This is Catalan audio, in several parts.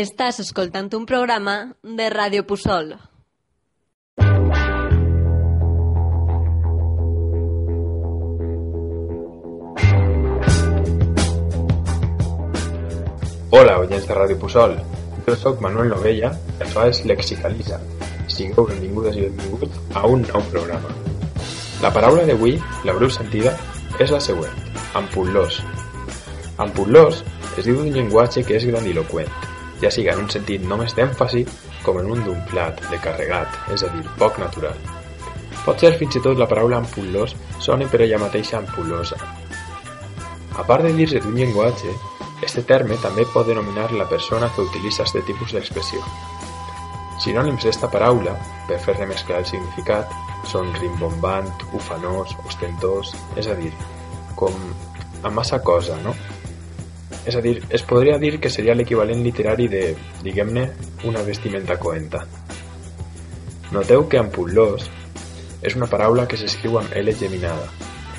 Estàs escoltant un programa de Ràdio Pusol. Hola, oients de Ràdio Pusol. Jo sóc Manuel Novella i això és Lexicaliza. Sigueu benvingudes i benvinguts a un programa. La paraula d'avui, l'haureu sentida, és la següent, ampullós. Ampullós es diu d'un llenguatge que és grandiloquent, ja siga en un sentit només d'èmfasi com en un d'umflat, de carregat, és a dir, poc natural. Pot ser fins i tot la paraula ampullós soni per ella mateixa ampullosa. A part de dir-se d'un llenguatge, este terme també pot denominar la persona que utilitza este tipus d'expressió. Sinònims d'esta paraula, per fer-ne mesclar el significat, són rimbombant, ufanós, ostentós, és a dir, com a massa cosa, no? És a dir, es podria dir que seria l'equivalent literari de, diguem-ne, una vestimenta coenta. Noteu que ampullós és una paraula que s'escriu amb L geminada,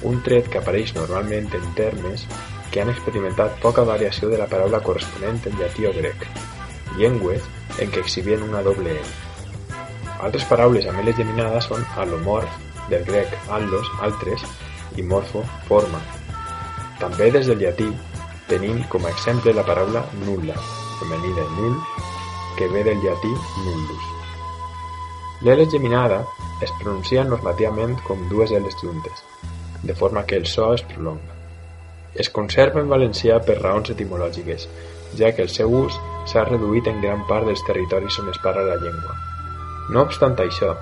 un tret que apareix normalment en termes que han experimentat poca variació de la paraula corresponent en llatí o grec, llengües en què exhibien una doble L. Altres paraules amb L geminada són alomorf, del grec allos, altres, i morfo, forma. També des del llatí tenim com a exemple la paraula nulla, femení de null, que ve del llatí nullus. L'L geminada es pronuncia normativament com dues L's juntes, de forma que el so es prolonga. Es conserva en valencià per raons etimològiques, ja que el seu ús s'ha reduït en gran part dels territoris on es parla la llengua. No obstant això,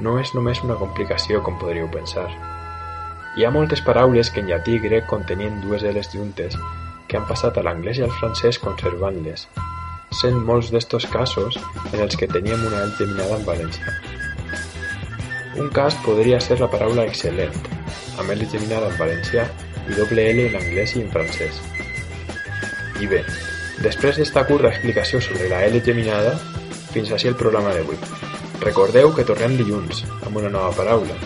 no és només una complicació com podríeu pensar. Hi ha moltes paraules que en llatí grec contenien dues L's juntes que han passat a l'anglès i al francès conservant-les, sent molts d'estos casos en els que teníem una L geminada en valencià. Un cas podria ser la paraula excel·lent, amb L geminada en valencià i doble L en anglès i en francès. I bé, després d'esta curta explicació sobre la L geminada, fins així el programa d'avui. Recordeu que tornem dilluns amb una nova paraula,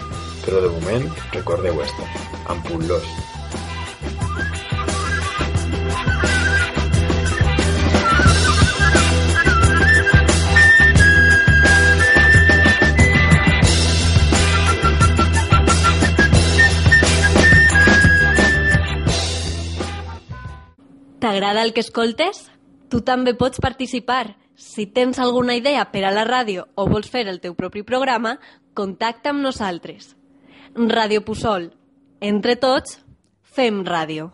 però de moment recordeu esta, ampullós. T'agrada el que escoltes? Tu també pots participar. Si tens alguna idea per a la ràdio o vols fer el teu propi programa, contacta amb nosaltres. Ràdio Pusol. Entre tots, fem ràdio.